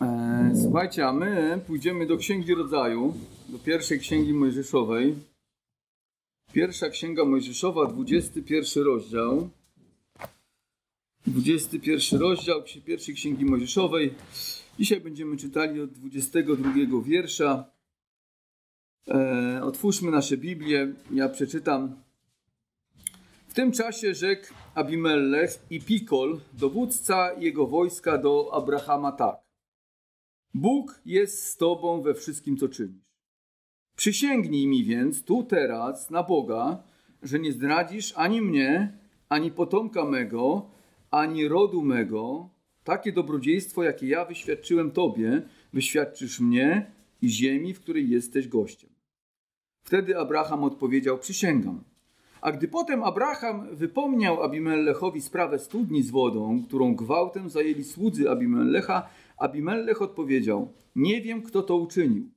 E, słuchajcie, a my pójdziemy do Księgi Rodzaju, do pierwszej Księgi Mojżeszowej. Pierwsza Księga Mojżeszowa, 21 rozdział. 21 rozdział pierwszej Księgi Mojżeszowej. Dzisiaj będziemy czytali od 22 wiersza. E, otwórzmy nasze Biblię. Ja przeczytam. W tym czasie rzekł Abimelech i Pikol, dowódca jego wojska do Abrahama tak. Bóg jest z tobą we wszystkim, co czynisz. Przysięgnij mi więc tu teraz na Boga, że nie zdradzisz ani mnie, ani potomka mego, ani rodu mego. Takie dobrodziejstwo, jakie ja wyświadczyłem tobie, wyświadczysz mnie i ziemi, w której jesteś gościem. Wtedy Abraham odpowiedział: Przysięgam. A gdy potem Abraham wypomniał Abimelechowi sprawę studni z wodą, którą gwałtem zajęli słudzy Abimelecha, Abimelech odpowiedział: Nie wiem, kto to uczynił.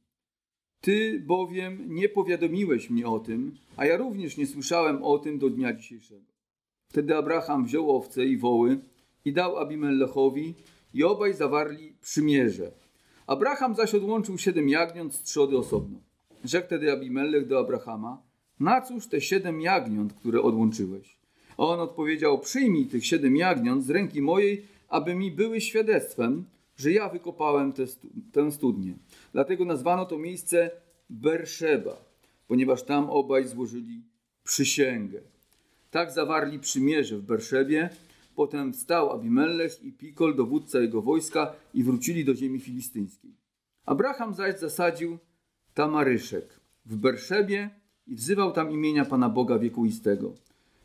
Ty bowiem nie powiadomiłeś mnie o tym, a ja również nie słyszałem o tym do dnia dzisiejszego. Wtedy Abraham wziął owce i woły i dał Abimelechowi i obaj zawarli przymierze. Abraham zaś odłączył siedem jagniąt z trzody osobno. Rzekł wtedy Abimelech do Abrahama, na cóż te siedem jagniąt, które odłączyłeś? A on odpowiedział, przyjmij tych siedem jagniąt z ręki mojej, aby mi były świadectwem, że ja wykopałem tę, studnię. Dlatego nazwano to miejsce Berszeba, ponieważ tam obaj złożyli przysięgę. Tak zawarli przymierze w Berszebie. Potem wstał Abimelech i Pikol, dowódca jego wojska, i wrócili do ziemi filistyńskiej. Abraham zaś zasadził tamaryszek w Berszebie i wzywał tam imienia Pana Boga wiekuistego.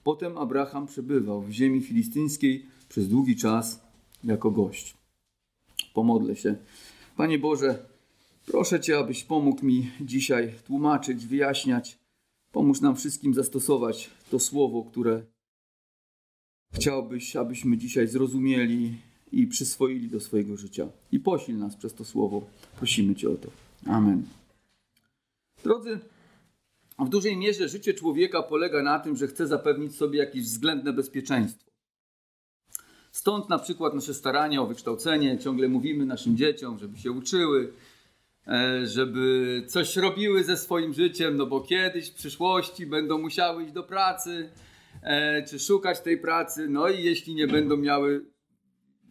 Potem Abraham przebywał w ziemi filistyńskiej przez długi czas jako gość. Pomodlę się. Panie Boże, proszę Cię, abyś pomógł mi dzisiaj tłumaczyć, wyjaśniać. Pomóż nam wszystkim zastosować to słowo, które chciałbyś, abyśmy dzisiaj zrozumieli i przyswoili do swojego życia. I posil nas przez to słowo. Prosimy Cię o to. Amen. Drodzy, w dużej mierze życie człowieka polega na tym, że chce zapewnić sobie jakieś względne bezpieczeństwo. Stąd na przykład nasze starania o wykształcenie, ciągle mówimy naszym dzieciom, żeby się uczyły, e, żeby coś robiły ze swoim życiem, no bo kiedyś w przyszłości będą musiały iść do pracy, e, czy szukać tej pracy, no i jeśli nie będą miały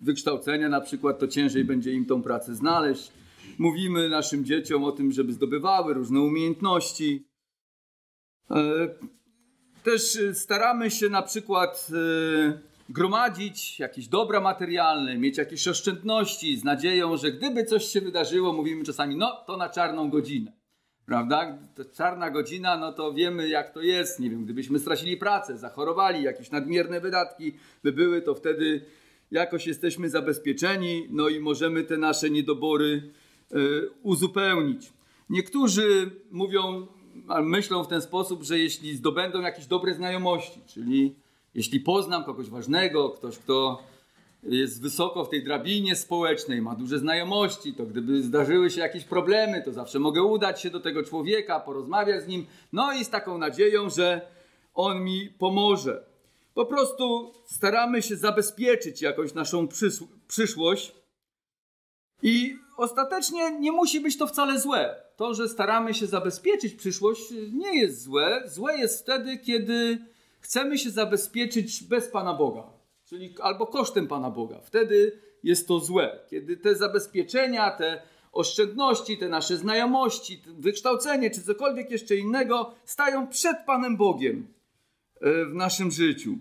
wykształcenia na przykład, to ciężej będzie im tą pracę znaleźć. Mówimy naszym dzieciom o tym, żeby zdobywały różne umiejętności. E, też staramy się na przykład gromadzić jakieś dobra materialne, mieć jakieś oszczędności z nadzieją, że gdyby coś się wydarzyło, mówimy czasami, no to na czarną godzinę. Prawda? To czarna godzina, no to wiemy jak to jest. Nie wiem, gdybyśmy stracili pracę, zachorowali, jakieś nadmierne wydatki by były, to wtedy jakoś jesteśmy zabezpieczeni, no i możemy te nasze niedobory y, uzupełnić. Niektórzy mówią, myślą w ten sposób, że jeśli zdobędą jakieś dobre znajomości, czyli jeśli poznam kogoś ważnego, ktoś, kto jest wysoko w tej drabinie społecznej, ma duże znajomości, to gdyby zdarzyły się jakieś problemy, to zawsze mogę udać się do tego człowieka, porozmawiać z nim, no i z taką nadzieją, że on mi pomoże. Po prostu staramy się zabezpieczyć jakoś naszą przyszłość i ostatecznie nie musi być to wcale złe. To, że staramy się zabezpieczyć przyszłość, nie jest złe. Złe jest wtedy, kiedy chcemy się zabezpieczyć bez Pana Boga, czyli albo kosztem Pana Boga. Wtedy jest to złe. Kiedy te zabezpieczenia, te oszczędności, te nasze znajomości, wykształcenie czy cokolwiek jeszcze innego stają przed Panem Bogiem e, w naszym życiu.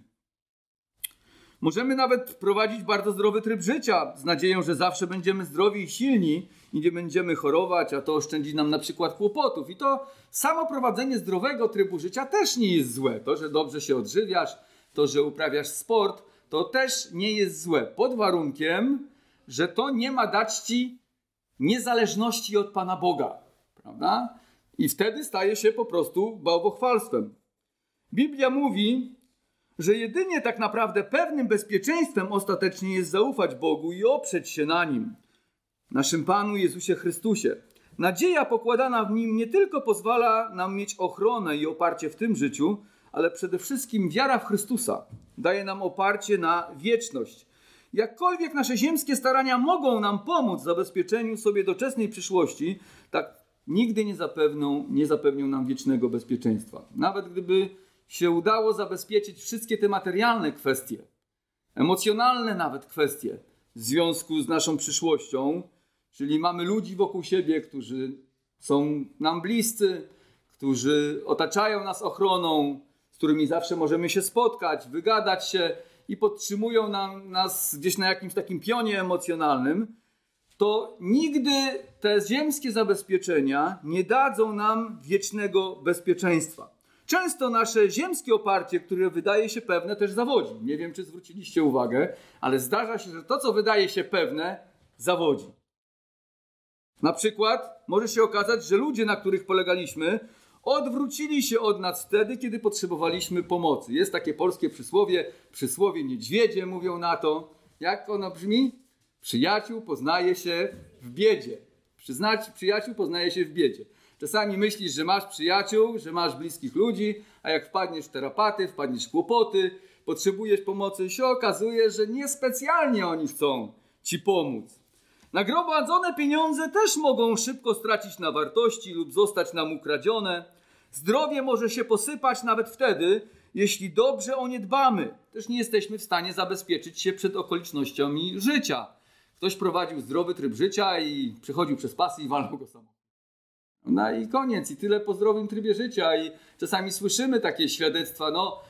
Możemy nawet prowadzić bardzo zdrowy tryb życia z nadzieją, że zawsze będziemy zdrowi i silni i nie będziemy chorować, a to oszczędzi nam na przykład kłopotów. I to samo prowadzenie zdrowego trybu życia też nie jest złe. To, że dobrze się odżywiasz, to, że uprawiasz sport, to też nie jest złe. Pod warunkiem, że to nie ma dać ci niezależności od Pana Boga. Prawda? I wtedy staje się po prostu bałwochwalstwem. Biblia mówi, że jedynie tak naprawdę pewnym bezpieczeństwem ostatecznie jest zaufać Bogu i oprzeć się na Nim, naszym Panu Jezusie Chrystusie. Nadzieja pokładana w Nim nie tylko pozwala nam mieć ochronę i oparcie w tym życiu, ale przede wszystkim wiara w Chrystusa daje nam oparcie na wieczność. jakkolwiek nasze ziemskie starania mogą nam pomóc w zabezpieczeniu sobie doczesnej przyszłości, tak nigdy nie zapewnią, nie zapewnią nam wiecznego bezpieczeństwa. Nawet gdyby się udało zabezpieczyć wszystkie te materialne kwestie, emocjonalne nawet kwestie w związku z naszą przyszłością, czyli mamy ludzi wokół siebie, którzy są nam bliscy, którzy otaczają nas ochroną, z którymi zawsze możemy się spotkać, wygadać się i podtrzymują nam, nas gdzieś na jakimś takim pionie emocjonalnym, to nigdy te ziemskie zabezpieczenia nie dadzą nam wiecznego bezpieczeństwa. Często nasze ziemskie oparcie, które wydaje się pewne, też zawodzi. Nie wiem, czy zwróciliście uwagę, ale zdarza się, że to, co wydaje się pewne, zawodzi. Na przykład może się okazać, że ludzie, na których polegaliśmy, odwrócili się od nas wtedy, kiedy potrzebowaliśmy pomocy. Jest takie polskie przysłowie, przysłowie niedźwiedzie mówią na to. Jak ono brzmi? Przyjaciół poznaje się w biedzie. Przyznać przyjaciół poznaje się w biedzie. Czasami myślisz, że masz przyjaciół, że masz bliskich ludzi, a jak wpadniesz w terapaty, wpadniesz w kłopoty, potrzebujesz pomocy, się okazuje, że niespecjalnie oni chcą ci pomóc. Nagromadzone pieniądze też mogą szybko stracić na wartości lub zostać nam ukradzione. Zdrowie może się posypać nawet wtedy, jeśli dobrze o nie dbamy. Też nie jesteśmy w stanie zabezpieczyć się przed okolicznościami życia. Ktoś prowadził zdrowy tryb życia i przechodził przez pasy i walnął go samo. No i koniec, i tyle po zdrowym trybie życia. I czasami słyszymy takie świadectwa, no,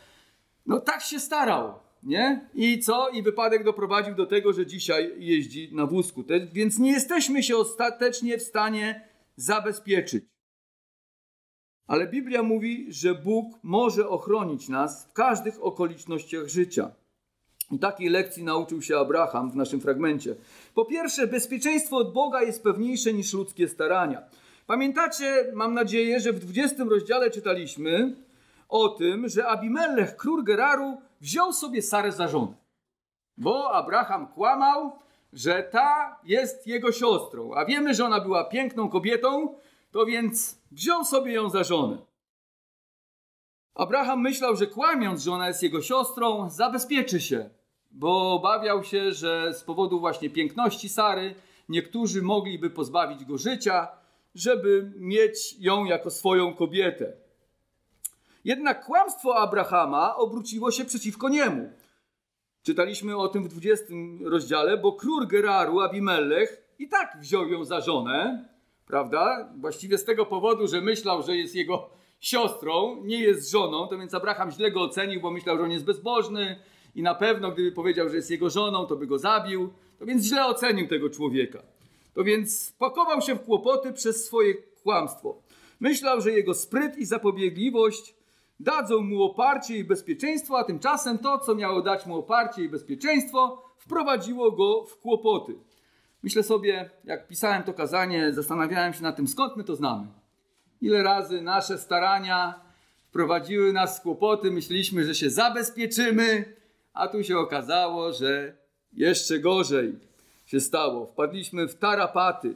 no tak się starał, nie? I co? I wypadek doprowadził do tego, że dzisiaj jeździ na wózku. Te, więc nie jesteśmy się ostatecznie w stanie zabezpieczyć. Ale Biblia mówi, że Bóg może ochronić nas w każdych okolicznościach życia. I takiej lekcji nauczył się Abraham w naszym fragmencie. Po pierwsze, bezpieczeństwo od Boga jest pewniejsze niż ludzkie starania. Pamiętacie, mam nadzieję, że w 20 rozdziale czytaliśmy o tym, że Abimelech, król Geraru, wziął sobie Sarę za żonę. Bo Abraham kłamał, że ta jest jego siostrą, a wiemy, że ona była piękną kobietą, to więc wziął sobie ją za żonę. Abraham myślał, że kłamiąc, że ona jest jego siostrą, zabezpieczy się, bo obawiał się, że z powodu właśnie piękności Sary niektórzy mogliby pozbawić go życia, żeby mieć ją jako swoją kobietę. Jednak kłamstwo Abrahama obróciło się przeciwko niemu. Czytaliśmy o tym w 20 rozdziale, bo król Geraru, Abimelech, i tak wziął ją za żonę, prawda? Właściwie z tego powodu, że myślał, że jest jego siostrą, nie jest żoną, to więc Abraham źle go ocenił, bo myślał, że on jest bezbożny i na pewno gdyby powiedział, że jest jego żoną, to by go zabił. To więc źle ocenił tego człowieka. To więc pakował się w kłopoty przez swoje kłamstwo. Myślał, że jego spryt i zapobiegliwość dadzą mu oparcie i bezpieczeństwo, a tymczasem to, co miało dać mu oparcie i bezpieczeństwo, wprowadziło go w kłopoty. Myślę sobie, jak pisałem to kazanie, zastanawiałem się nad tym, skąd my to znamy. Ile razy nasze starania wprowadziły nas w kłopoty, myśleliśmy, że się zabezpieczymy, a tu się okazało, że jeszcze gorzej się stało. Wpadliśmy w tarapaty.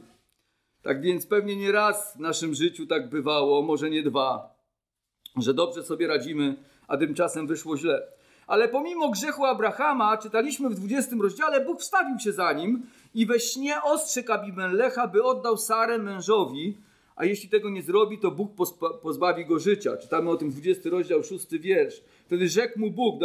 Tak więc pewnie nie raz w naszym życiu tak bywało, może nie dwa, że dobrze sobie radzimy, a tymczasem wyszło źle. Ale pomimo grzechu Abrahama, czytaliśmy w 20 rozdziale, Bóg wstawił się za nim i we śnie ostrzegł Abimelecha, by oddał Sarę mężowi, a jeśli tego nie zrobi, to Bóg pozbawi go życia. Czytamy o tym 20 rozdział, 6 wiersz. Wtedy rzekł mu Bóg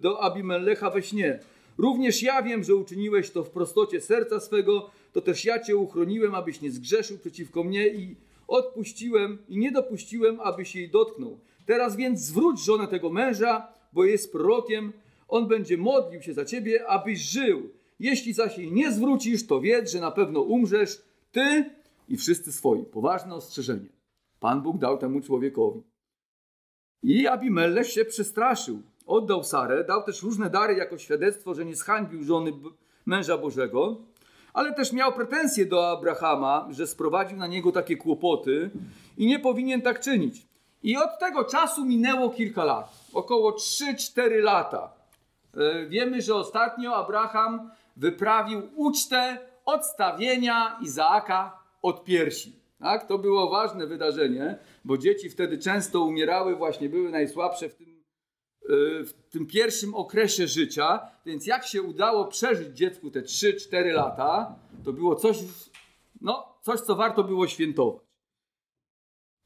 do, Abimelecha we śnie. Również ja wiem, że uczyniłeś to w prostocie serca swego, to też ja cię uchroniłem, abyś nie zgrzeszył przeciwko mnie i odpuściłem i nie dopuściłem, abyś jej dotknął. Teraz więc zwróć żonę tego męża, bo jest prorokiem, on będzie modlił się za ciebie, abyś żył. Jeśli zaś jej nie zwrócisz, to wiedz, że na pewno umrzesz, ty i wszyscy swoi. Poważne ostrzeżenie. Pan Bóg dał temu człowiekowi. I Abimelech się przestraszył. Oddał Sarę, dał też różne dary jako świadectwo, że nie zhańbił żony męża Bożego, ale też miał pretensje do Abrahama, że sprowadził na niego takie kłopoty i nie powinien tak czynić. I od tego czasu minęło kilka lat, około 3-4 lata. E, wiemy, że ostatnio Abraham wyprawił ucztę odstawienia Izaaka od piersi. Tak? To było ważne wydarzenie, bo dzieci wtedy często umierały, właśnie były najsłabsze w tym w tym pierwszym okresie życia, więc jak się udało przeżyć dziecku te 3-4 lata, to było coś, no, coś, co warto było świętować.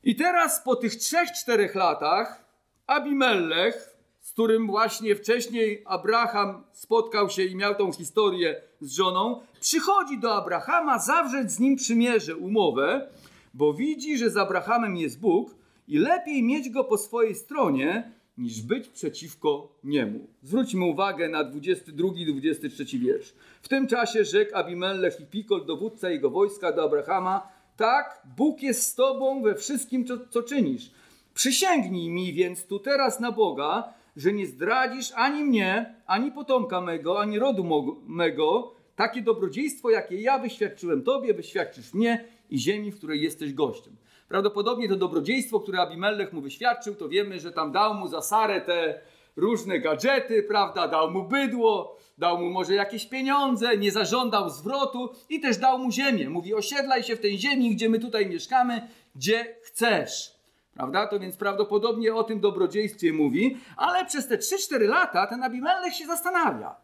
I teraz po tych 3-4 latach Abimelech, z którym właśnie wcześniej Abraham spotkał się i miał tą historię z żoną, przychodzi do Abrahama zawrzeć z nim przymierze, umowę, bo widzi, że z Abrahamem jest Bóg i lepiej mieć go po swojej stronie, niż być przeciwko niemu. Zwróćmy uwagę na 22 i 23 wiersz. W tym czasie rzekł Abimelech i Pikol, dowódca jego wojska, do Abrahama, tak, Bóg jest z tobą we wszystkim, co, co czynisz. Przysięgnij mi więc tu teraz na Boga, że nie zdradzisz ani mnie, ani potomka mego, ani rodu mego. Takie dobrodziejstwo, jakie ja wyświadczyłem tobie, wyświadczysz mnie i ziemi, w której jesteś gościem. Prawdopodobnie to dobrodziejstwo, które Abimelech mu wyświadczył, to wiemy, że tam dał mu za Sarę te różne gadżety, prawda, dał mu bydło, dał mu może jakieś pieniądze, nie zażądał zwrotu i też dał mu ziemię. Mówi, osiedlaj się w tej ziemi, gdzie my tutaj mieszkamy, gdzie chcesz. Prawda? To więc prawdopodobnie o tym dobrodziejstwie mówi, ale przez te 3-4 lata ten Abimelech się zastanawia.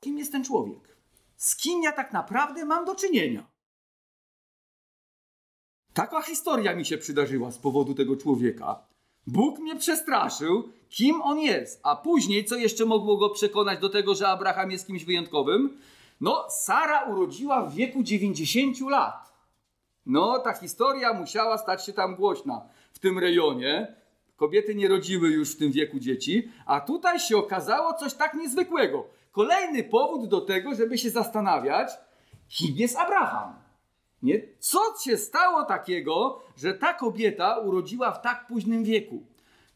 Kim jest ten człowiek? Z kim ja tak naprawdę mam do czynienia? Taka historia mi się przydarzyła z powodu tego człowieka. Bóg mnie przestraszył, kim on jest. A później, co jeszcze mogło go przekonać do tego, że Abraham jest kimś wyjątkowym? No, Sara urodziła w wieku 90 lat. No, ta historia musiała stać się tam głośna w tym rejonie. Kobiety nie rodziły już w tym wieku dzieci, a tutaj się okazało coś tak niezwykłego. Kolejny powód do tego, żeby się zastanawiać, kim jest Abraham. Nie? Co się stało takiego, że ta kobieta urodziła w tak późnym wieku?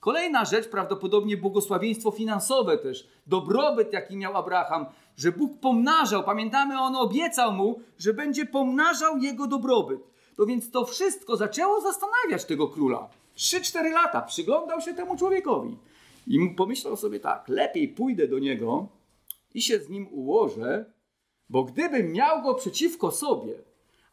Kolejna rzecz, prawdopodobnie błogosławieństwo finansowe też, dobrobyt, jaki miał Abraham, że Bóg pomnażał, pamiętamy, on obiecał mu, że będzie pomnażał jego dobrobyt. To więc to wszystko zaczęło zastanawiać tego króla. 3-4 lata przyglądał się temu człowiekowi i pomyślał sobie tak: lepiej pójdę do niego i się z nim ułożę, bo gdybym miał go przeciwko sobie,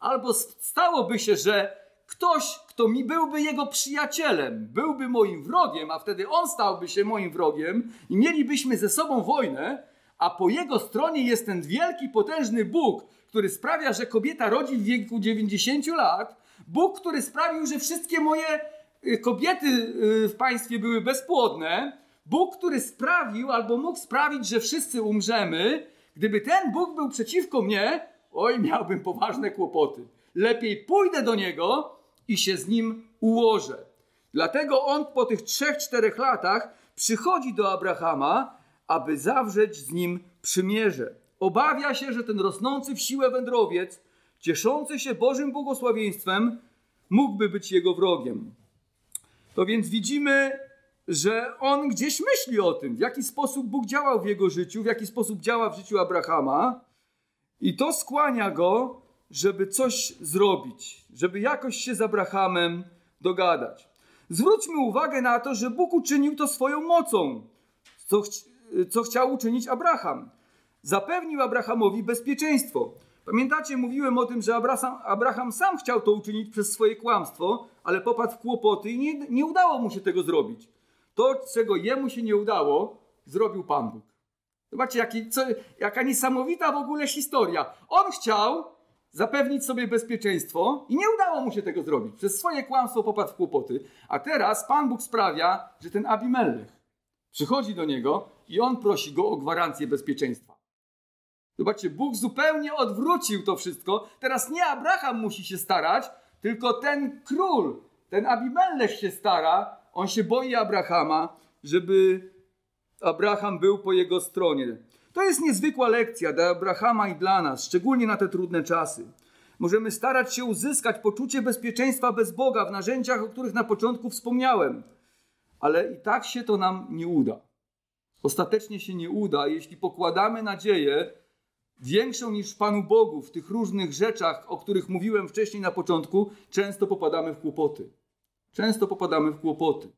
albo stałoby się, że ktoś, kto mi byłby jego przyjacielem, byłby moim wrogiem, a wtedy on stałby się moim wrogiem i mielibyśmy ze sobą wojnę, a po jego stronie jest ten wielki, potężny Bóg, który sprawia, że kobieta rodzi w wieku 90 lat, Bóg, który sprawił, że wszystkie moje y, kobiety y, w państwie były bezpłodne, Bóg, który sprawił albo mógł sprawić, że wszyscy umrzemy, gdyby ten Bóg był przeciwko mnie, oj, miałbym poważne kłopoty. Lepiej pójdę do niego i się z nim ułożę. Dlatego on po tych trzech, czterech latach przychodzi do Abrahama, aby zawrzeć z nim przymierze. Obawia się, że ten rosnący w siłę wędrowiec, cieszący się Bożym błogosławieństwem, mógłby być jego wrogiem. To więc widzimy, że on gdzieś myśli o tym, w jaki sposób Bóg działał w jego życiu, w jaki sposób działa w życiu Abrahama. I to skłania go, żeby coś zrobić, żeby jakoś się z Abrahamem dogadać. Zwróćmy uwagę na to, że Bóg uczynił to swoją mocą, co, ch co chciał uczynić Abraham. Zapewnił Abrahamowi bezpieczeństwo. Pamiętacie, mówiłem o tym, że Abraham, Abraham sam chciał to uczynić przez swoje kłamstwo, ale popadł w kłopoty i nie, nie udało mu się tego zrobić. To, czego jemu się nie udało, zrobił Pan Bóg. Zobaczcie, jaki, co, jaka niesamowita w ogóle historia. On chciał zapewnić sobie bezpieczeństwo i nie udało mu się tego zrobić. Przez swoje kłamstwo popadł w kłopoty. A teraz Pan Bóg sprawia, że ten Abimelech przychodzi do niego i on prosi go o gwarancję bezpieczeństwa. Zobaczcie, Bóg zupełnie odwrócił to wszystko. Teraz nie Abraham musi się starać, tylko ten król, ten Abimelech się stara. On się boi Abrahama, żeby Abraham był po jego stronie. To jest niezwykła lekcja dla Abrahama i dla nas, szczególnie na te trudne czasy. Możemy starać się uzyskać poczucie bezpieczeństwa bez Boga w narzędziach, o których na początku wspomniałem, ale i tak się to nam nie uda. Ostatecznie się nie uda, jeśli pokładamy nadzieję większą niż Panu Bogu w tych różnych rzeczach, o których mówiłem wcześniej na początku, często popadamy w kłopoty. Często popadamy w kłopoty.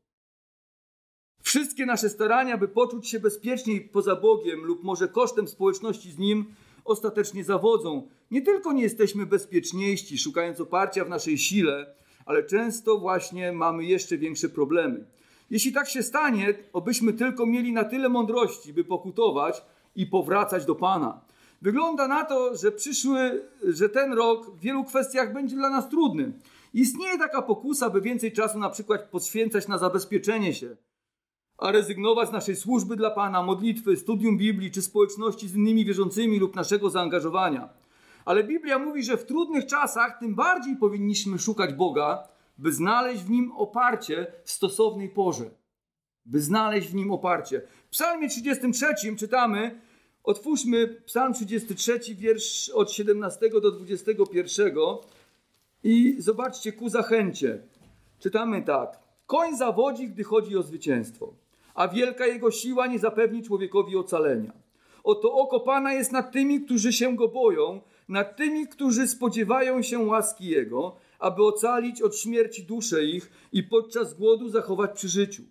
Wszystkie nasze starania, by poczuć się bezpieczniej poza Bogiem lub może kosztem społeczności z Nim, ostatecznie zawodzą. Nie tylko nie jesteśmy bezpieczniejsi, szukając oparcia w naszej sile, ale często właśnie mamy jeszcze większe problemy. Jeśli tak się stanie, obyśmy tylko mieli na tyle mądrości, by pokutować i powracać do Pana. Wygląda na to, że przyszły, że ten rok w wielu kwestiach będzie dla nas trudny. Istnieje taka pokusa, by więcej czasu na przykład poświęcać na zabezpieczenie się, a rezygnować z naszej służby dla Pana, modlitwy, studium Biblii czy społeczności z innymi wierzącymi lub naszego zaangażowania. Ale Biblia mówi, że w trudnych czasach tym bardziej powinniśmy szukać Boga, by znaleźć w Nim oparcie w stosownej porze. By znaleźć w Nim oparcie. W psalmie 33 czytamy, otwórzmy psalm 33, wiersz od 17 do 21 i zobaczcie ku zachęcie. Czytamy tak. Koń zawodzi, gdy chodzi o zwycięstwo, a wielka jego siła nie zapewni człowiekowi ocalenia. Oto oko Pana jest nad tymi, którzy się go boją, nad tymi, którzy spodziewają się łaski Jego, aby ocalić od śmierci duszę ich i podczas głodu zachować przy życiu.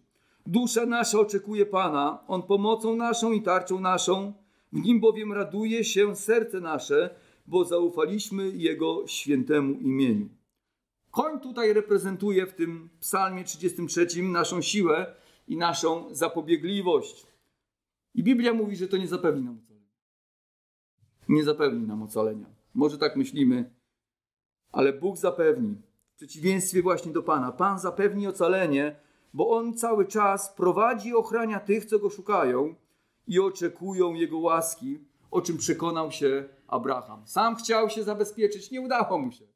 Dusza nasza oczekuje Pana, On pomocą naszą i tarczą naszą, w Nim bowiem raduje się serce nasze, bo zaufaliśmy Jego świętemu imieniu. Koń tutaj reprezentuje w tym psalmie 33 naszą siłę i naszą zapobiegliwość. I Biblia mówi, że to nie zapewni nam ocalenia. Nie zapewni nam ocalenia. Może tak myślimy, ale Bóg zapewni. W przeciwieństwie właśnie do Pana. Pan zapewni ocalenie, bo On cały czas prowadzi i ochrania tych, co Go szukają i oczekują Jego łaski, o czym przekonał się Abraham. Sam chciał się zabezpieczyć, nie udało mu się.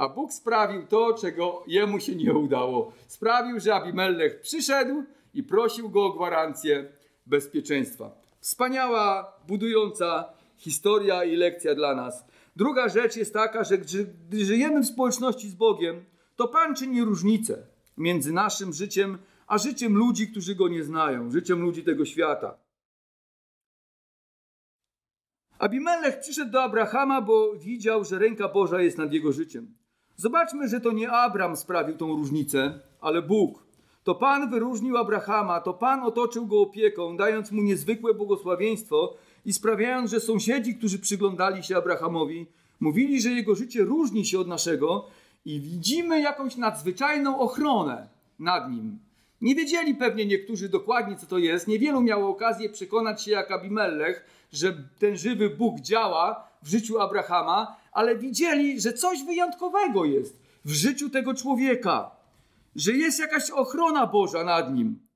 A Bóg sprawił to, czego jemu się nie udało. Sprawił, że Abimelech przyszedł i prosił go o gwarancję bezpieczeństwa. Wspaniała, budująca historia i lekcja dla nas. Druga rzecz jest taka, że gdy żyjemy w społeczności z Bogiem, to Pan czyni różnicę między naszym życiem a życiem ludzi, którzy Go nie znają, życiem ludzi tego świata. Abimelech przyszedł do Abrahama, bo widział, że ręka Boża jest nad jego życiem. Zobaczmy, że to nie Abram sprawił tą różnicę, ale Bóg. To Pan wyróżnił Abrahama, to Pan otoczył go opieką, dając mu niezwykłe błogosławieństwo i sprawiając, że sąsiedzi, którzy przyglądali się Abrahamowi, mówili, że jego życie różni się od naszego i widzimy jakąś nadzwyczajną ochronę nad nim. Nie wiedzieli pewnie niektórzy dokładnie, co to jest. Niewielu miało okazję przekonać się jak Abimelech, że ten żywy Bóg działa w życiu Abrahama, ale widzieli, że coś wyjątkowego jest w życiu tego człowieka, że jest jakaś ochrona Boża nad nim.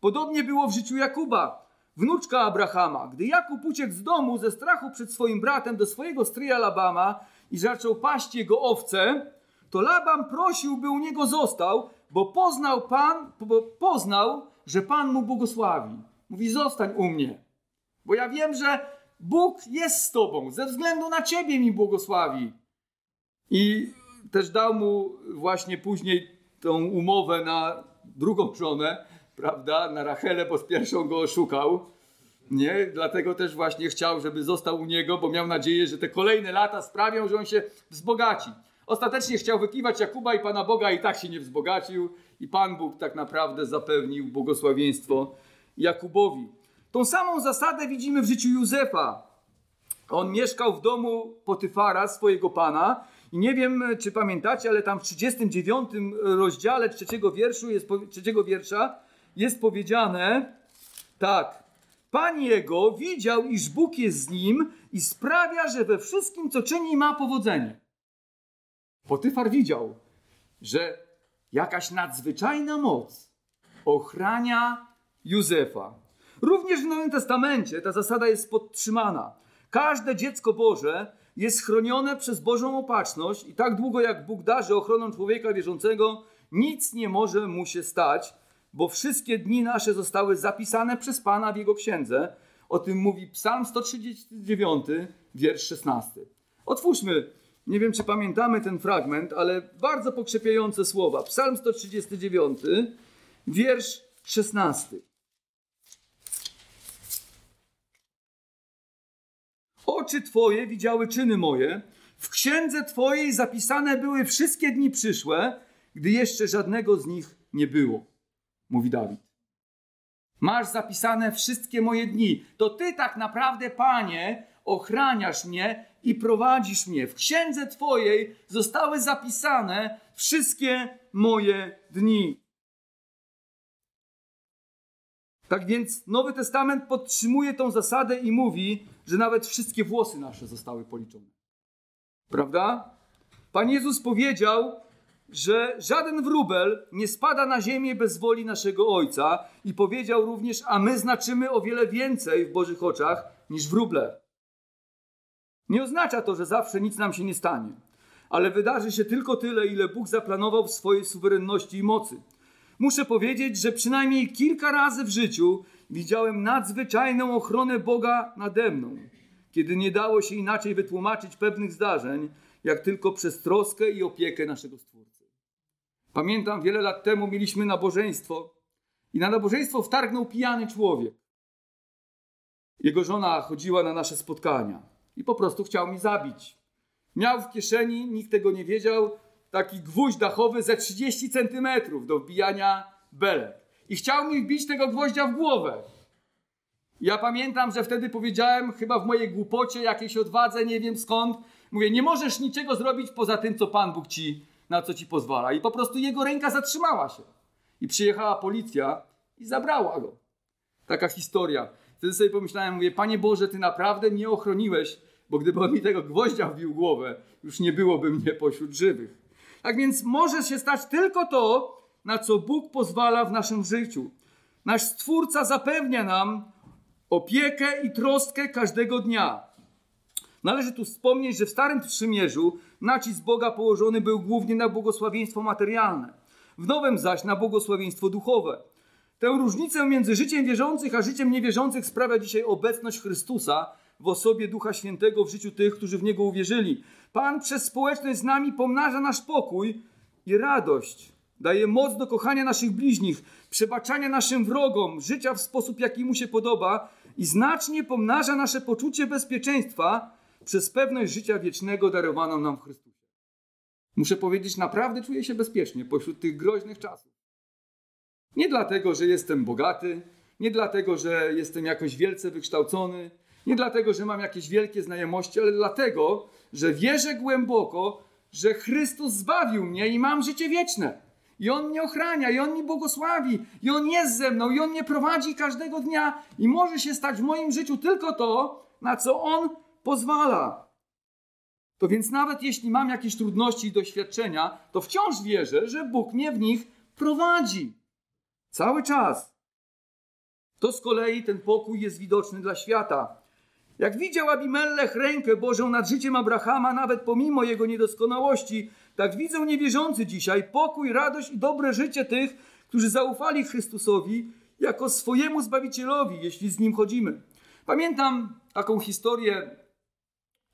Podobnie było w życiu Jakuba, wnuczka Abrahama. Gdy Jakub uciekł z domu ze strachu przed swoim bratem do swojego stryja Labama i zaczął paść jego owce, to Labam prosił, by u niego został, bo poznał Pan, bo poznał, że Pan mu błogosławi. Mówi: Zostań u mnie, bo ja wiem, że Bóg jest z tobą, ze względu na ciebie mi błogosławi. I też dał mu właśnie później tą umowę na drugą żonę, prawda, na Rachelę, bo z pierwszą go oszukał. Nie, dlatego też właśnie chciał, żeby został u niego, bo miał nadzieję, że te kolejne lata sprawią, że on się wzbogaci. Ostatecznie chciał wykiwać Jakuba i Pana Boga i tak się nie wzbogacił i Pan Bóg tak naprawdę zapewnił błogosławieństwo Jakubowi. Tą samą zasadę widzimy w życiu Józefa. On mieszkał w domu Potyfara, swojego pana. I nie wiem, czy pamiętacie, ale tam w 39 rozdziale trzeciego, wierszu jest, trzeciego wiersza jest powiedziane tak. Pan jego widział, iż Bóg jest z nim i sprawia, że we wszystkim, co czyni, ma powodzenie. Potyfar widział, że jakaś nadzwyczajna moc ochrania Józefa. Również w Nowym Testamencie ta zasada jest podtrzymana. Każde dziecko Boże jest chronione przez Bożą opatrzność i tak długo jak Bóg darzy ochroną człowieka wierzącego, nic nie może mu się stać, bo wszystkie dni nasze zostały zapisane przez Pana w Jego księdze. O tym mówi Psalm 139, wiersz 16. Otwórzmy, nie wiem czy pamiętamy ten fragment, ale bardzo pokrzepiające słowa. Psalm 139, wiersz 16. Oczy Twoje widziały czyny moje, w księdze Twojej zapisane były wszystkie dni przyszłe, gdy jeszcze żadnego z nich nie było, mówi Dawid. Masz zapisane wszystkie moje dni. To Ty tak naprawdę, Panie, ochraniasz mnie i prowadzisz mnie. W księdze Twojej zostały zapisane wszystkie moje dni. Tak więc Nowy Testament podtrzymuje tą zasadę i mówi, że nawet wszystkie włosy nasze zostały policzone. Prawda? Pan Jezus powiedział, że żaden wróbel nie spada na ziemię bez woli naszego Ojca i powiedział również, a my znaczymy o wiele więcej w Bożych oczach niż wróble. Nie oznacza to, że zawsze nic nam się nie stanie, ale wydarzy się tylko tyle, ile Bóg zaplanował w swojej suwerenności i mocy. Muszę powiedzieć, że przynajmniej kilka razy w życiu widziałem nadzwyczajną ochronę Boga nade mną, kiedy nie dało się inaczej wytłumaczyć pewnych zdarzeń, jak tylko przez troskę i opiekę naszego Stwórcy. Pamiętam, wiele lat temu mieliśmy nabożeństwo i na nabożeństwo wtargnął pijany człowiek. Jego żona chodziła na nasze spotkania i po prostu chciał mi zabić. Miał w kieszeni, nikt tego nie wiedział, taki gwóźdź dachowy ze 30 centymetrów do wbijania belek. I chciał mi wbić tego gwoździa w głowę. Ja pamiętam, że wtedy powiedziałem, chyba w mojej głupocie, jakiejś odwadze, nie wiem skąd, mówię, nie możesz niczego zrobić poza tym, co Pan Bóg ci, na co ci pozwala. I po prostu jego ręka zatrzymała się. I przyjechała policja i zabrała go. Taka historia. Wtedy sobie pomyślałem, mówię, Panie Boże, Ty naprawdę mnie ochroniłeś, bo gdyby on mi tego gwoździa wbił głowę, już nie byłoby mnie pośród żywych. Tak więc może się stać tylko to, na co Bóg pozwala w naszym życiu. Nasz Stwórca zapewnia nam opiekę i troskę każdego dnia. Należy tu wspomnieć, że w Starym Przymierzu nacisk Boga położony był głównie na błogosławieństwo materialne, w Nowym zaś na błogosławieństwo duchowe. Tę różnicę między życiem wierzących a życiem niewierzących sprawia dzisiaj obecność Chrystusa w osobie Ducha Świętego w życiu tych, którzy w Niego uwierzyli. Pan przez społeczność z nami pomnaża nasz pokój i radość. Daje moc do kochania naszych bliźnich, przebaczania naszym wrogom, życia w sposób, jaki mu się podoba i znacznie pomnaża nasze poczucie bezpieczeństwa przez pewność życia wiecznego darowaną nam w Chrystusie. Muszę powiedzieć, naprawdę czuję się bezpiecznie pośród tych groźnych czasów. Nie dlatego, że jestem bogaty, nie dlatego, że jestem jakoś wielce wykształcony, nie dlatego, że mam jakieś wielkie znajomości, ale dlatego, że wierzę głęboko, że Chrystus zbawił mnie i mam życie wieczne. I On mnie ochrania, i On mnie błogosławi, i On jest ze mną, i On mnie prowadzi każdego dnia. I może się stać w moim życiu tylko to, na co On pozwala. To więc nawet jeśli mam jakieś trudności i doświadczenia, to wciąż wierzę, że Bóg mnie w nich prowadzi. Cały czas. To z kolei ten pokój jest widoczny dla świata. Jak widział Abimelech rękę Bożą nad życiem Abrahama, nawet pomimo jego niedoskonałości, tak widzą niewierzący dzisiaj pokój, radość i dobre życie tych, którzy zaufali Chrystusowi jako swojemu Zbawicielowi, jeśli z Nim chodzimy. Pamiętam taką historię,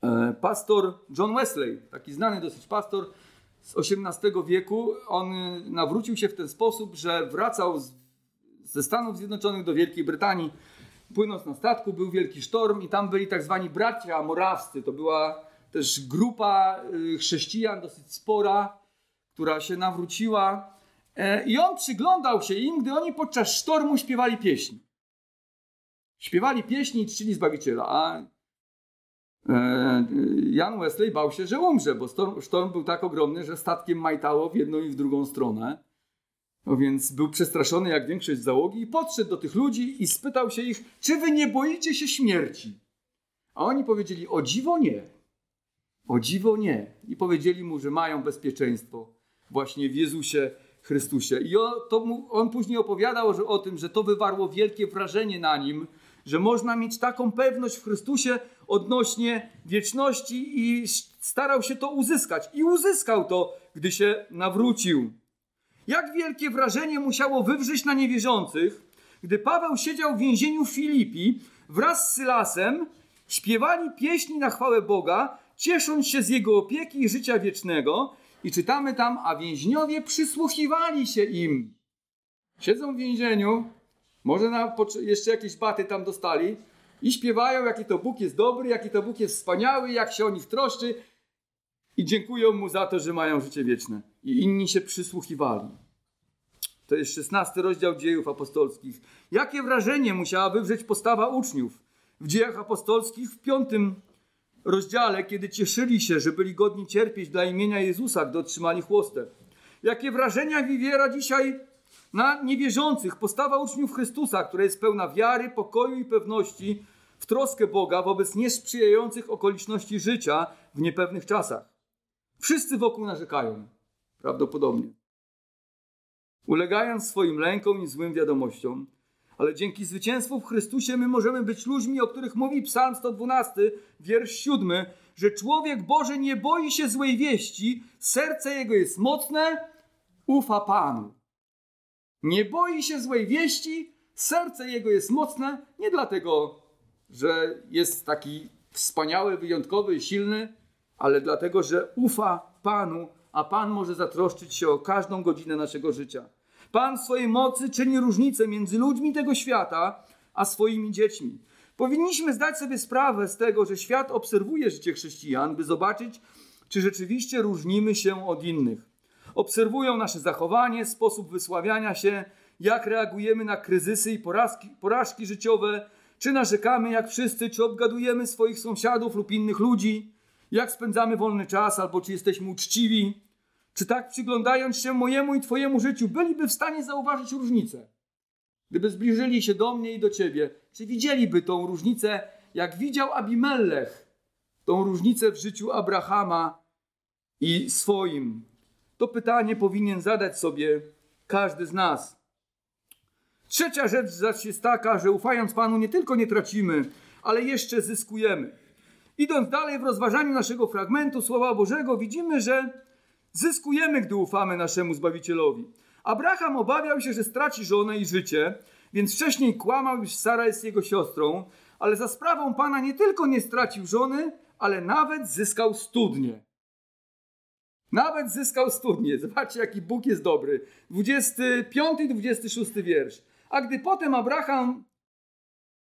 e, pastor John Wesley, taki znany dosyć pastor z XVIII wieku, on nawrócił się w ten sposób, że wracał z, ze Stanów Zjednoczonych do Wielkiej Brytanii, płynąc na statku, był wielki sztorm i tam byli tak zwani bracia morawscy. To była też grupa y, chrześcijan dosyć spora, która się nawróciła. E, I on przyglądał się im, gdy oni podczas sztormu śpiewali pieśni. Śpiewali pieśni i czcili Zbawiciela, a Jan Wesley bał się, że umrze, bo sztorm był tak ogromny, że statkiem majtało w jedną i w drugą stronę. No więc był przestraszony jak większość załogi i podszedł do tych ludzi i spytał się ich, czy wy nie boicie się śmierci? A oni powiedzieli, o dziwo nie. O dziwo nie. I powiedzieli mu, że mają bezpieczeństwo właśnie w Jezusie Chrystusie. I on, mu, on później opowiadał że, o tym, że to wywarło wielkie wrażenie na nim, że można mieć taką pewność w Chrystusie odnośnie wieczności i starał się to uzyskać. I uzyskał to, gdy się nawrócił. Jak wielkie wrażenie musiało wywrzeć na niewierzących, gdy Paweł siedział w więzieniu Filipi wraz z Sylasem, śpiewali pieśni na chwałę Boga, ciesząc się z jego opieki i życia wiecznego. I czytamy tam, a więźniowie przysłuchiwali się im. Siedzą w więzieniu, może na, jeszcze jakieś baty tam dostali i śpiewają, jaki to Bóg jest dobry, jaki to Bóg jest wspaniały, jak się o nich troszczy i dziękują mu za to, że mają życie wieczne. I inni się przysłuchiwali. To jest szesnasty rozdział dziejów apostolskich. Jakie wrażenie musiała wywrzeć postawa uczniów w dziejach apostolskich w piątym rozdziale, kiedy cieszyli się, że byli godni cierpieć dla imienia Jezusa, gdy otrzymali chłostę. Jakie wrażenia wywiera dzisiaj na niewierzących, postawa uczniów Chrystusa, która jest pełna wiary, pokoju i pewności w troskę Boga wobec niesprzyjających okoliczności życia w niepewnych czasach. Wszyscy wokół narzekają, prawdopodobnie. Ulegając swoim lękom i złym wiadomościom, ale dzięki zwycięstwu w Chrystusie my możemy być ludźmi, o których mówi Psalm 112, wiersz 7, że człowiek Boży nie boi się złej wieści, serce jego jest mocne, ufa Panu. Nie boi się złej wieści, serce jego jest mocne, nie dlatego, że jest taki wspaniały, wyjątkowy, silny, ale dlatego, że ufa Panu, a Pan może zatroszczyć się o każdą godzinę naszego życia. Pan w swojej mocy czyni różnicę między ludźmi tego świata, a swoimi dziećmi. Powinniśmy zdać sobie sprawę z tego, że świat obserwuje życie chrześcijan, by zobaczyć, czy rzeczywiście różnimy się od innych. Obserwują nasze zachowanie, sposób wysławiania się, jak reagujemy na kryzysy i porażki, porażki życiowe, czy narzekamy jak wszyscy, czy obgadujemy swoich sąsiadów lub innych ludzi, jak spędzamy wolny czas, albo czy jesteśmy uczciwi. Czy tak przyglądając się mojemu i Twojemu życiu, byliby w stanie zauważyć różnicę? Gdyby zbliżyli się do mnie i do Ciebie, czy widzieliby tą różnicę, jak widział Abimelech, tą różnicę w życiu Abrahama i swoim? To pytanie powinien zadać sobie każdy z nas. Trzecia rzecz zaś jest taka, że ufając Panu nie tylko nie tracimy, ale jeszcze zyskujemy. Idąc dalej w rozważaniu naszego fragmentu Słowa Bożego, widzimy, że zyskujemy, gdy ufamy naszemu Zbawicielowi. Abraham obawiał się, że straci żonę i życie, więc wcześniej kłamał, iż Sara jest jego siostrą, ale za sprawą Pana nie tylko nie stracił żony, ale nawet zyskał studnię. Nawet zyskał studnię. Zobaczcie, jaki Bóg jest dobry. 25 i 26 wiersz. A gdy potem Abraham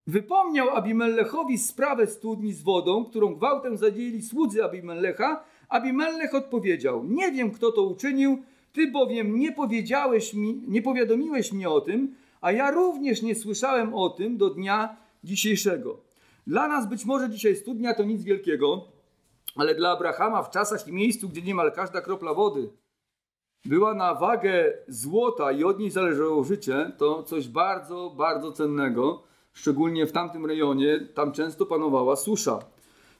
wypomniał Abimelechowi sprawę studni z wodą, którą gwałtem zadzieli słudzy Abimelecha, Abimelech odpowiedział: Nie wiem, kto to uczynił, ty bowiem nie powiedziałeś mi, nie powiadomiłeś mnie o tym, a ja również nie słyszałem o tym do dnia dzisiejszego. Dla nas być może dzisiaj studnia to nic wielkiego, ale dla Abrahama w czasach i miejscu, gdzie niemal każda kropla wody była na wagę złota i od niej zależało życie, to coś bardzo, bardzo cennego, szczególnie w tamtym rejonie, tam często panowała susza.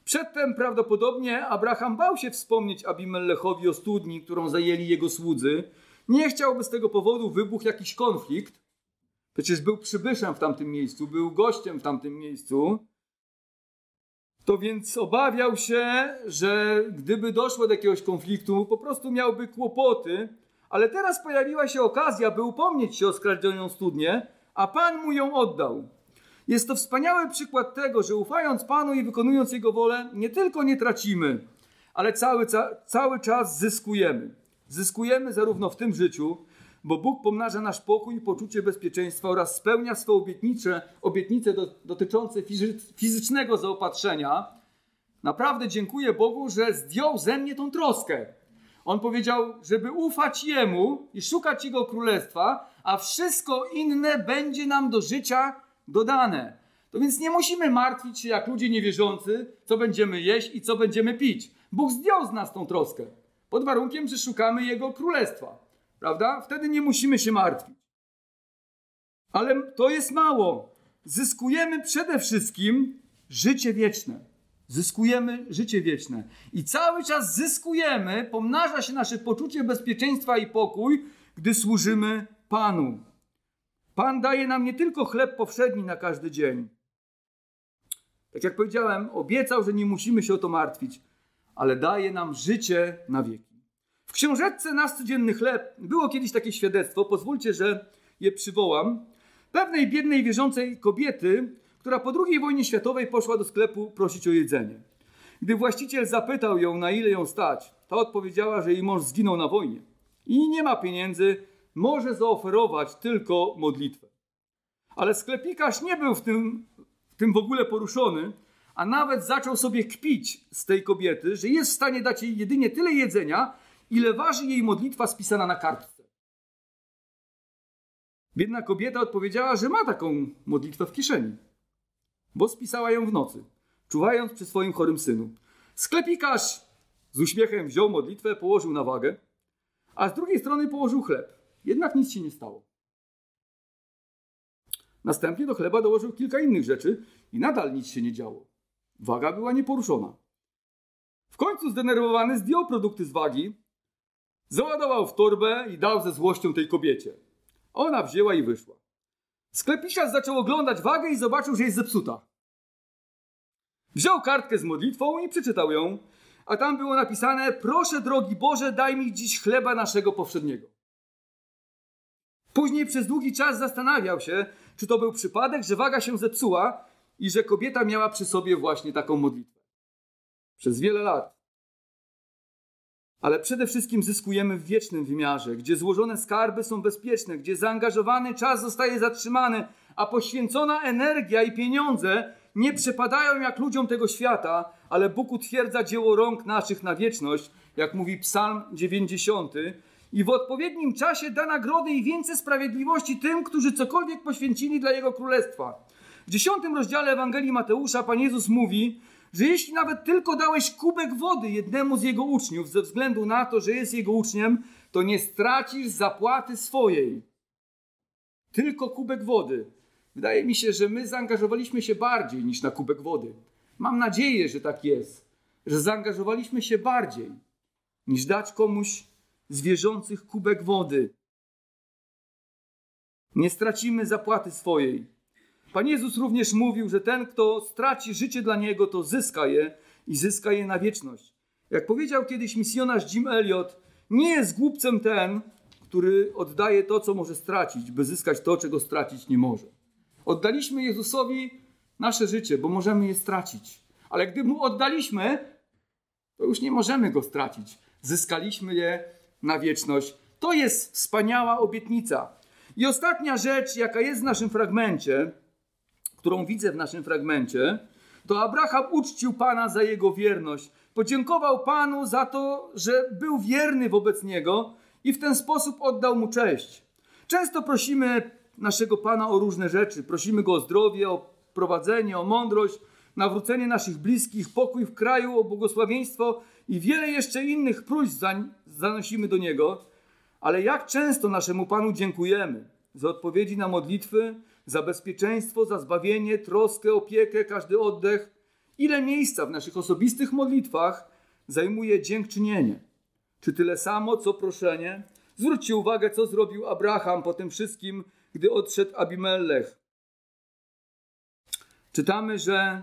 Przedtem prawdopodobnie Abraham bał się wspomnieć Abimelechowi o studni, którą zajęli jego słudzy. Nie chciałby z tego powodu wybuchł jakiś konflikt. Przecież był przybyszem w tamtym miejscu, był gościem w tamtym miejscu. To więc obawiał się, że gdyby doszło do jakiegoś konfliktu, po prostu miałby kłopoty. Ale teraz pojawiła się okazja, by upomnieć się o skradzioną studnię, a Pan mu ją oddał. Jest to wspaniały przykład tego, że ufając Panu i wykonując Jego wolę, nie tylko nie tracimy, ale cały, ca cały czas zyskujemy. Zyskujemy zarówno w tym życiu, bo Bóg pomnaża nasz pokój i poczucie bezpieczeństwa oraz spełnia swoje obietnice, obietnice do, dotyczące fizycznego zaopatrzenia. Naprawdę dziękuję Bogu, że zdjął ze mnie tą troskę. On powiedział, żeby ufać Jemu i szukać Jego królestwa, a wszystko inne będzie nam do życia dodane. To więc nie musimy martwić się jak ludzie niewierzący, co będziemy jeść i co będziemy pić. Bóg zdjął z nas tą troskę. Pod warunkiem, że szukamy Jego królestwa. Prawda? Wtedy nie musimy się martwić. Ale to jest mało. Zyskujemy przede wszystkim życie wieczne. Zyskujemy życie wieczne. I cały czas zyskujemy, pomnaża się nasze poczucie bezpieczeństwa i pokój, gdy służymy Panu. Pan daje nam nie tylko chleb powszedni na każdy dzień. Tak jak powiedziałem, obiecał, że nie musimy się o to martwić, ale daje nam życie na wieki. W książeczce Nasz codzienny chleb było kiedyś takie świadectwo, pozwólcie, że je przywołam. Pewnej biednej wierzącej kobiety, która po II wojnie światowej poszła do sklepu prosić o jedzenie. Gdy właściciel zapytał ją, na ile ją stać, ta odpowiedziała, że jej mąż zginął na wojnie i nie ma pieniędzy, może zaoferować tylko modlitwę. Ale sklepikarz nie był w tym, w tym w ogóle poruszony, a nawet zaczął sobie kpić z tej kobiety, że jest w stanie dać jej jedynie tyle jedzenia, ile waży jej modlitwa spisana na kartce. Biedna kobieta odpowiedziała, że ma taką modlitwę w kieszeni, bo spisała ją w nocy, czuwając przy swoim chorym synu. Sklepikarz z uśmiechem wziął modlitwę, położył na wagę, a z drugiej strony położył chleb. Jednak nic się nie stało. Następnie do chleba dołożył kilka innych rzeczy i nadal nic się nie działo. Waga była nieporuszona. W końcu zdenerwowany zdjął produkty z wagi, załadował w torbę i dał ze złością tej kobiecie. Ona wzięła i wyszła. Sklepikarz zaczął oglądać wagę i zobaczył, że jest zepsuta. Wziął kartkę z modlitwą i przeczytał ją, a tam było napisane: Proszę, drogi Boże, daj mi dziś chleba naszego powszedniego. Później przez długi czas zastanawiał się, czy to był przypadek, że waga się zepsuła i że kobieta miała przy sobie właśnie taką modlitwę. Przez wiele lat. Ale przede wszystkim zyskujemy w wiecznym wymiarze, gdzie złożone skarby są bezpieczne, gdzie zaangażowany czas zostaje zatrzymany, a poświęcona energia i pieniądze nie przepadają jak ludziom tego świata, ale Bóg utwierdza dzieło rąk naszych na wieczność, jak mówi Psalm 90, i w odpowiednim czasie da nagrody i więcej sprawiedliwości tym, którzy cokolwiek poświęcili dla Jego Królestwa. W dziesiątym rozdziale Ewangelii Mateusza Pan Jezus mówi, że jeśli nawet tylko dałeś kubek wody jednemu z Jego uczniów, ze względu na to, że jest Jego uczniem, to nie stracisz zapłaty swojej. Tylko kubek wody. Wydaje mi się, że my zaangażowaliśmy się bardziej niż na kubek wody. Mam nadzieję, że tak jest, że zaangażowaliśmy się bardziej niż dać komuś z wierzących kubek wody. Nie stracimy zapłaty swojej. Pan Jezus również mówił, że ten, kto straci życie dla niego, to zyska je i zyska je na wieczność. Jak powiedział kiedyś misjonarz Jim Elliot, nie jest głupcem ten, który oddaje to, co może stracić, by zyskać to, czego stracić nie może. Oddaliśmy Jezusowi nasze życie, bo możemy je stracić. Ale gdy mu oddaliśmy, to już nie możemy go stracić. Zyskaliśmy je na wieczność. To jest wspaniała obietnica. I ostatnia rzecz, jaka jest w naszym fragmencie, którą widzę w naszym fragmencie, to Abraham uczcił Pana za jego wierność. Podziękował Panu za to, że był wierny wobec niego i w ten sposób oddał mu cześć. Często prosimy naszego Pana o różne rzeczy. Prosimy go o zdrowie, o prowadzenie, o mądrość, nawrócenie naszych bliskich, pokój w kraju, o błogosławieństwo i wiele jeszcze innych próśb zanosimy do Niego. Ale jak często naszemu Panu dziękujemy za odpowiedzi na modlitwy, za bezpieczeństwo, za zbawienie, troskę, opiekę, każdy oddech. Ile miejsca w naszych osobistych modlitwach zajmuje dziękczynienie? Czy tyle samo, co proszenie? Zwróćcie uwagę, co zrobił Abraham po tym wszystkim, gdy odszedł Abimelech. Czytamy, że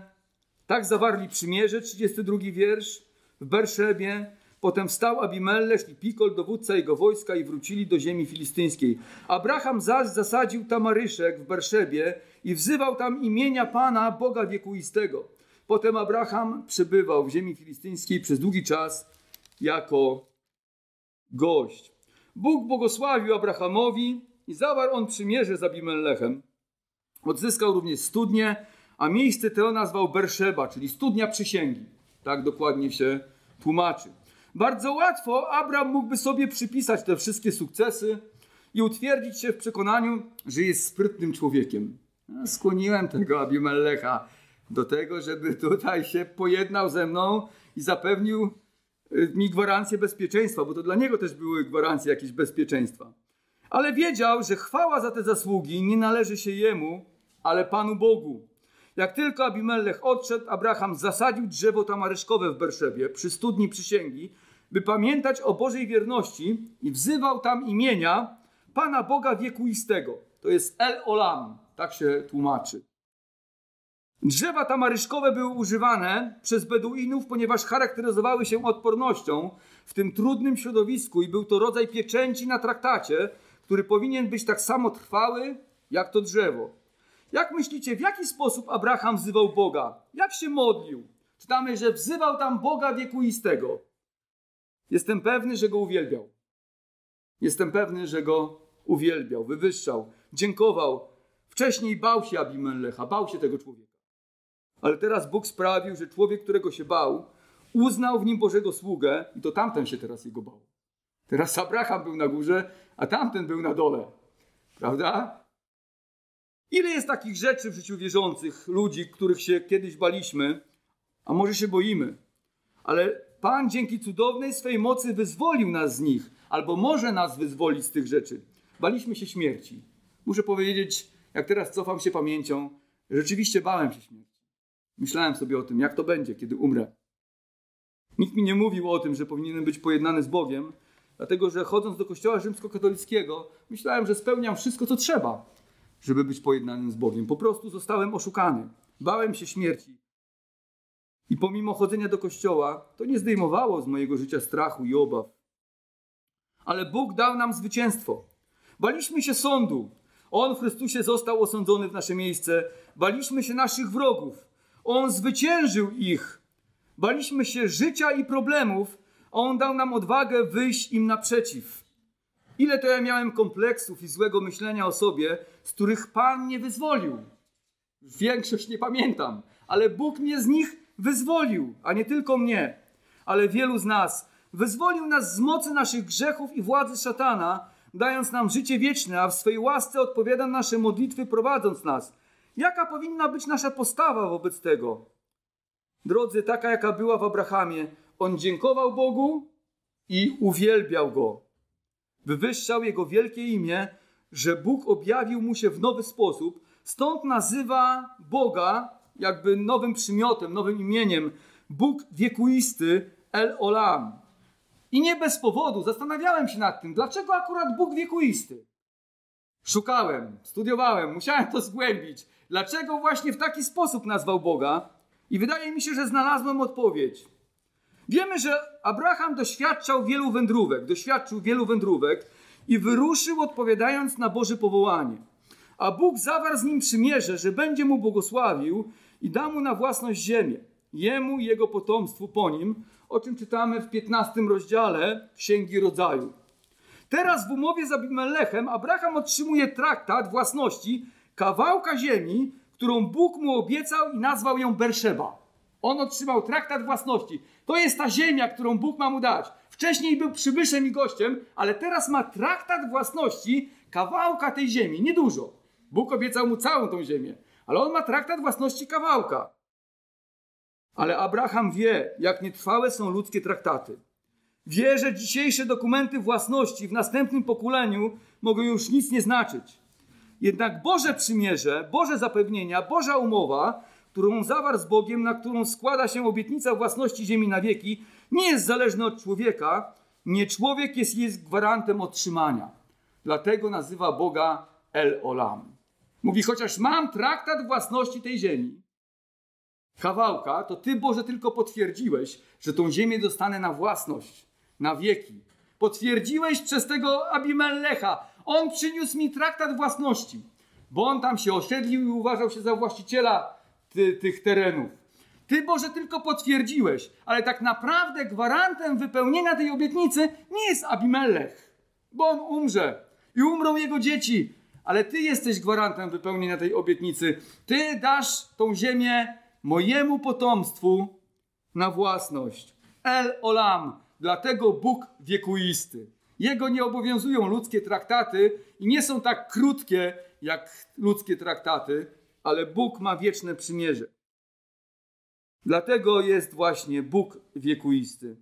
tak zawarli przymierze, 32 wiersz, w Berszebie, Potem wstał Abimelech i Pikol, dowódca jego wojska i wrócili do ziemi filistyńskiej. Abraham zaś zasadził tamaryszek w Berszebie i wzywał tam imienia Pana, Boga wiekuistego. Potem Abraham przebywał w ziemi filistyńskiej przez długi czas jako gość. Bóg błogosławił Abrahamowi i zawarł on przymierze z Abimelechem. Odzyskał również studnię, a miejsce to nazwał Berszeba, czyli studnia przysięgi. Tak dokładnie się tłumaczy. Bardzo łatwo Abraham mógłby sobie przypisać te wszystkie sukcesy i utwierdzić się w przekonaniu, że jest sprytnym człowiekiem. skłoniłem tego Abimelecha do tego, żeby tutaj się pojednał ze mną i zapewnił y, mi gwarancję bezpieczeństwa, bo to dla niego też były gwarancje jakieś bezpieczeństwa. Ale wiedział, że chwała za te zasługi nie należy się jemu, ale Panu Bogu. Jak tylko Abimelech odszedł, Abraham zasadził drzewo tamaryszkowe w Berszewie przy studni przysięgi, by pamiętać o Bożej wierności i wzywał tam imienia Pana Boga wiekuistego. To jest El Olam, tak się tłumaczy. Drzewa tamaryszkowe były używane przez Beduinów, ponieważ charakteryzowały się odpornością w tym trudnym środowisku i był to rodzaj pieczęci na traktacie, który powinien być tak samo trwały jak to drzewo. Jak myślicie, w jaki sposób Abraham wzywał Boga? Jak się modlił? Czytamy, że wzywał tam Boga wiekuistego. Jestem pewny, że go uwielbiał. Jestem pewny, że go uwielbiał, wywyższał, dziękował. Wcześniej bał się Abimelecha, bał się tego człowieka. Ale teraz Bóg sprawił, że człowiek, którego się bał, uznał w nim Bożego sługę i to tamten się teraz jego bał. Teraz Abraham był na górze, a tamten był na dole. Prawda? Ile jest takich rzeczy w życiu wierzących, ludzi, których się kiedyś baliśmy, a może się boimy, ale Pan dzięki cudownej swej mocy wyzwolił nas z nich, albo może nas wyzwolić z tych rzeczy. Baliśmy się śmierci. Muszę powiedzieć, jak teraz cofam się pamięcią, rzeczywiście bałem się śmierci. Myślałem sobie o tym, jak to będzie, kiedy umrę. Nikt mi nie mówił o tym, że powinienem być pojednany z Bogiem, dlatego że chodząc do kościoła rzymskokatolickiego, myślałem, że spełniam wszystko, co trzeba, żeby być pojednanym z Bogiem. Po prostu zostałem oszukany. Bałem się śmierci. I pomimo chodzenia do kościoła, to nie zdejmowało z mojego życia strachu i obaw. Ale Bóg dał nam zwycięstwo. Baliśmy się sądu. On w Chrystusie został osądzony w nasze miejsce. Baliśmy się naszych wrogów. On zwyciężył ich. Baliśmy się życia i problemów, a On dał nam odwagę wyjść im naprzeciw. Ile to ja miałem kompleksów i złego myślenia o sobie, których Pan mnie wyzwolił. Większość nie pamiętam, ale Bóg mnie z nich wyzwolił, a nie tylko mnie, ale wielu z nas. Wyzwolił nas z mocy naszych grzechów i władzy szatana, dając nam życie wieczne, a w swej łasce odpowiada na nasze modlitwy, prowadząc nas. Jaka powinna być nasza postawa wobec tego? Drodzy, taka jaka była w Abrahamie, on dziękował Bogu i uwielbiał go. Wywyższał jego wielkie imię, że Bóg objawił mu się w nowy sposób, stąd nazywa Boga jakby nowym przymiotem, nowym imieniem Bóg wiekuisty El Olam. I nie bez powodu zastanawiałem się nad tym, dlaczego akurat Bóg wiekuisty. Szukałem, studiowałem, musiałem to zgłębić. Dlaczego właśnie w taki sposób nazwał Boga? I wydaje mi się, że znalazłem odpowiedź. Wiemy, że Abraham doświadczał wielu wędrówek, doświadczył wielu wędrówek i wyruszył odpowiadając na Boże powołanie. A Bóg zawarł z nim przymierze, że będzie mu błogosławił i da mu na własność ziemię, jemu i jego potomstwu po nim, o czym czytamy w 15 rozdziale Księgi Rodzaju. Teraz w umowie z Abimelechem Abraham otrzymuje traktat własności kawałka ziemi, którą Bóg mu obiecał i nazwał ją Berszeba. On otrzymał traktat własności. To jest ta ziemia, którą Bóg ma mu dać. Wcześniej był przybyszem i gościem, ale teraz ma traktat własności kawałka tej ziemi. Niedużo. Bóg obiecał mu całą tą ziemię, ale on ma traktat własności kawałka. Ale Abraham wie, jak nietrwałe są ludzkie traktaty. Wie, że dzisiejsze dokumenty własności w następnym pokoleniu mogą już nic nie znaczyć. Jednak Boże przymierze, Boże zapewnienia, Boża umowa, którą zawarł z Bogiem, na którą składa się obietnica własności ziemi na wieki, nie jest zależna od człowieka. Nie człowiek jest, jest gwarantem otrzymania. Dlatego nazywa Boga El Olam. Mówi, chociaż mam traktat własności tej ziemi, kawałka, to Ty, Boże, tylko potwierdziłeś, że tą ziemię dostanę na własność, na wieki. Potwierdziłeś przez tego Abimelecha. On przyniósł mi traktat własności, bo on tam się osiedlił i uważał się za właściciela ty, tych terenów. Ty, Boże, tylko potwierdziłeś, ale tak naprawdę gwarantem wypełnienia tej obietnicy nie jest Abimelech, bo on umrze i umrą jego dzieci, ale Ty jesteś gwarantem wypełnienia tej obietnicy. Ty dasz tą ziemię mojemu potomstwu na własność. El Olam, dlatego Bóg wiekuisty. Jego nie obowiązują ludzkie traktaty i nie są tak krótkie jak ludzkie traktaty, ale Bóg ma wieczne przymierze. Dlatego jest właśnie Bóg wiekuisty.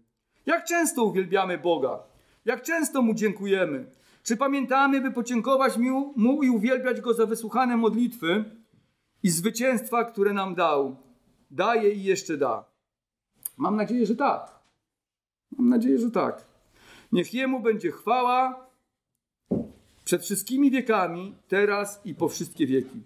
Jak często uwielbiamy Boga? Jak często Mu dziękujemy? Czy pamiętamy, by podziękować mu, i uwielbiać Go za wysłuchane modlitwy i zwycięstwa, które nam dał? Daje i jeszcze da. Mam nadzieję, że tak. Mam nadzieję, że tak. Niech Jemu będzie chwała przed wszystkimi wiekami, teraz i po wszystkie wieki.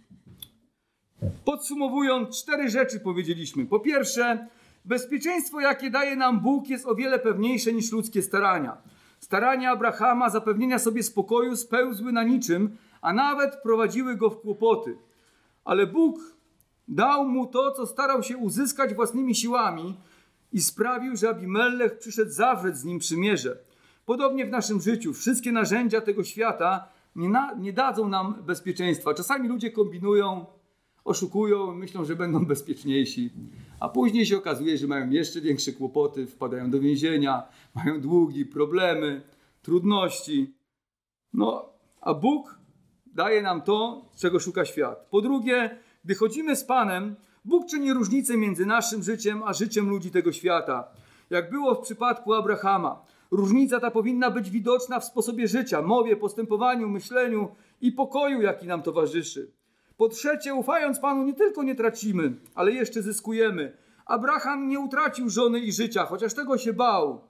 Podsumowując, cztery rzeczy powiedzieliśmy. Po pierwsze, bezpieczeństwo, jakie daje nam Bóg, jest o wiele pewniejsze niż ludzkie starania. Starania Abrahama zapewnienia sobie spokoju spełzły na niczym, a nawet prowadziły go w kłopoty. Ale Bóg dał mu to, co starał się uzyskać własnymi siłami i sprawił, że Abimelech przyszedł zawrzeć z nim przymierze. Podobnie w naszym życiu wszystkie narzędzia tego świata nie, na, nie dadzą nam bezpieczeństwa. Czasami ludzie kombinują, oszukują, myślą, że będą bezpieczniejsi, a później się okazuje, że mają jeszcze większe kłopoty, wpadają do więzienia, mają długi, problemy, trudności. No, a Bóg daje nam to, czego szuka świat. Po drugie, gdy chodzimy z Panem, Bóg czyni różnicę między naszym życiem a życiem ludzi tego świata. Jak było w przypadku Abrahama. Różnica ta powinna być widoczna w sposobie życia, mowie, postępowaniu, myśleniu i pokoju, jaki nam towarzyszy. Po trzecie, ufając Panu, nie tylko nie tracimy, ale jeszcze zyskujemy. Abraham nie utracił żony i życia, chociaż tego się bał,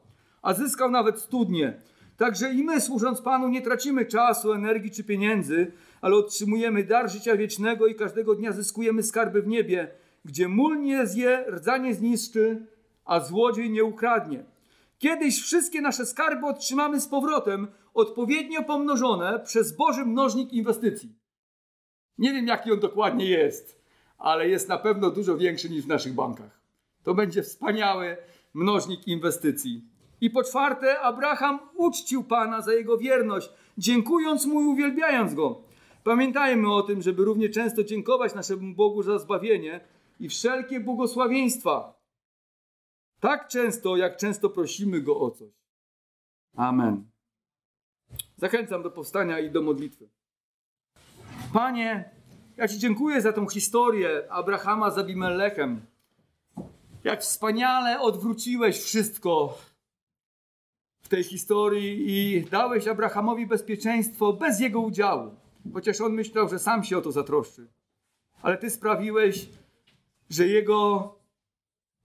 a zyskał nawet studnie. Także i my, służąc Panu, nie tracimy czasu, energii czy pieniędzy, ale otrzymujemy dar życia wiecznego i każdego dnia zyskujemy skarby w niebie, gdzie mól nie zje, rdza nie zniszczy, a złodziej nie ukradnie. Kiedyś wszystkie nasze skarby otrzymamy z powrotem, odpowiednio pomnożone przez Boży mnożnik inwestycji. Nie wiem, jaki on dokładnie jest, ale jest na pewno dużo większy niż w naszych bankach. To będzie wspaniały mnożnik inwestycji. I po czwarte, Abraham uczcił Pana za jego wierność, dziękując mu i uwielbiając go. Pamiętajmy o tym, żeby równie często dziękować naszemu Bogu za zbawienie i wszelkie błogosławieństwa. Tak często, jak często prosimy go o coś. Amen. Zachęcam do powstania i do modlitwy. Panie, ja Ci dziękuję za tą historię Abrahama z Abimelechem. Jak wspaniale odwróciłeś wszystko w tej historii i dałeś Abrahamowi bezpieczeństwo bez jego udziału. Chociaż on myślał, że sam się o to zatroszczy. Ale Ty sprawiłeś, że jego,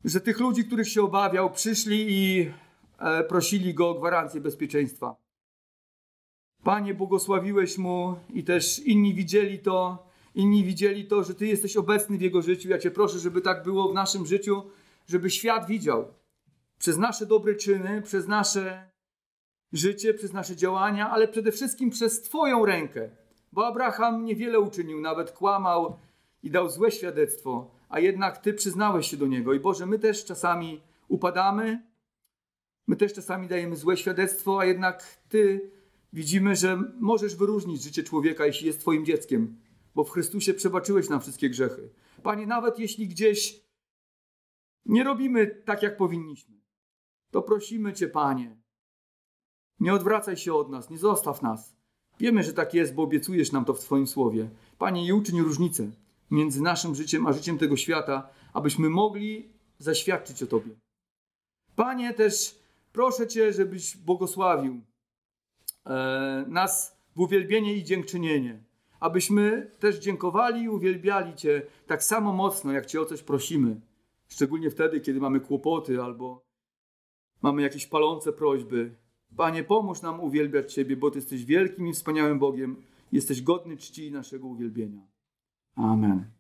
że tych ludzi, których się obawiał, przyszli i e, prosili go o gwarancję bezpieczeństwa. Panie, błogosławiłeś mu i też inni widzieli to, inni widzieli to, że Ty jesteś obecny w jego życiu. Ja Cię proszę, żeby tak było w naszym życiu, żeby świat widział przez nasze dobre czyny, przez nasze życie, przez nasze działania, ale przede wszystkim przez Twoją rękę. Bo Abraham niewiele uczynił, nawet kłamał i dał złe świadectwo, a jednak Ty przyznałeś się do niego. I Boże, my też czasami upadamy, my też czasami dajemy złe świadectwo, a jednak Ty widzimy, że możesz wyróżnić życie człowieka, jeśli jest Twoim dzieckiem, bo w Chrystusie przebaczyłeś nam wszystkie grzechy. Panie, nawet jeśli gdzieś nie robimy tak, jak powinniśmy, to prosimy Cię, Panie, nie odwracaj się od nas, nie zostaw nas. Wiemy, że tak jest, bo obiecujesz nam to w Twoim słowie. Panie, i uczyń różnicę między naszym życiem a życiem tego świata, abyśmy mogli zaświadczyć o Tobie. Panie, też proszę Cię, żebyś błogosławił nas w uwielbienie i dziękczynienie. Abyśmy też dziękowali i uwielbiali Cię tak samo mocno, jak Cię o coś prosimy. Szczególnie wtedy, kiedy mamy kłopoty albo mamy jakieś palące prośby. Panie, pomóż nam uwielbiać Ciebie, bo Ty jesteś wielkim i wspaniałym Bogiem. Jesteś godny czci naszego uwielbienia. Amen.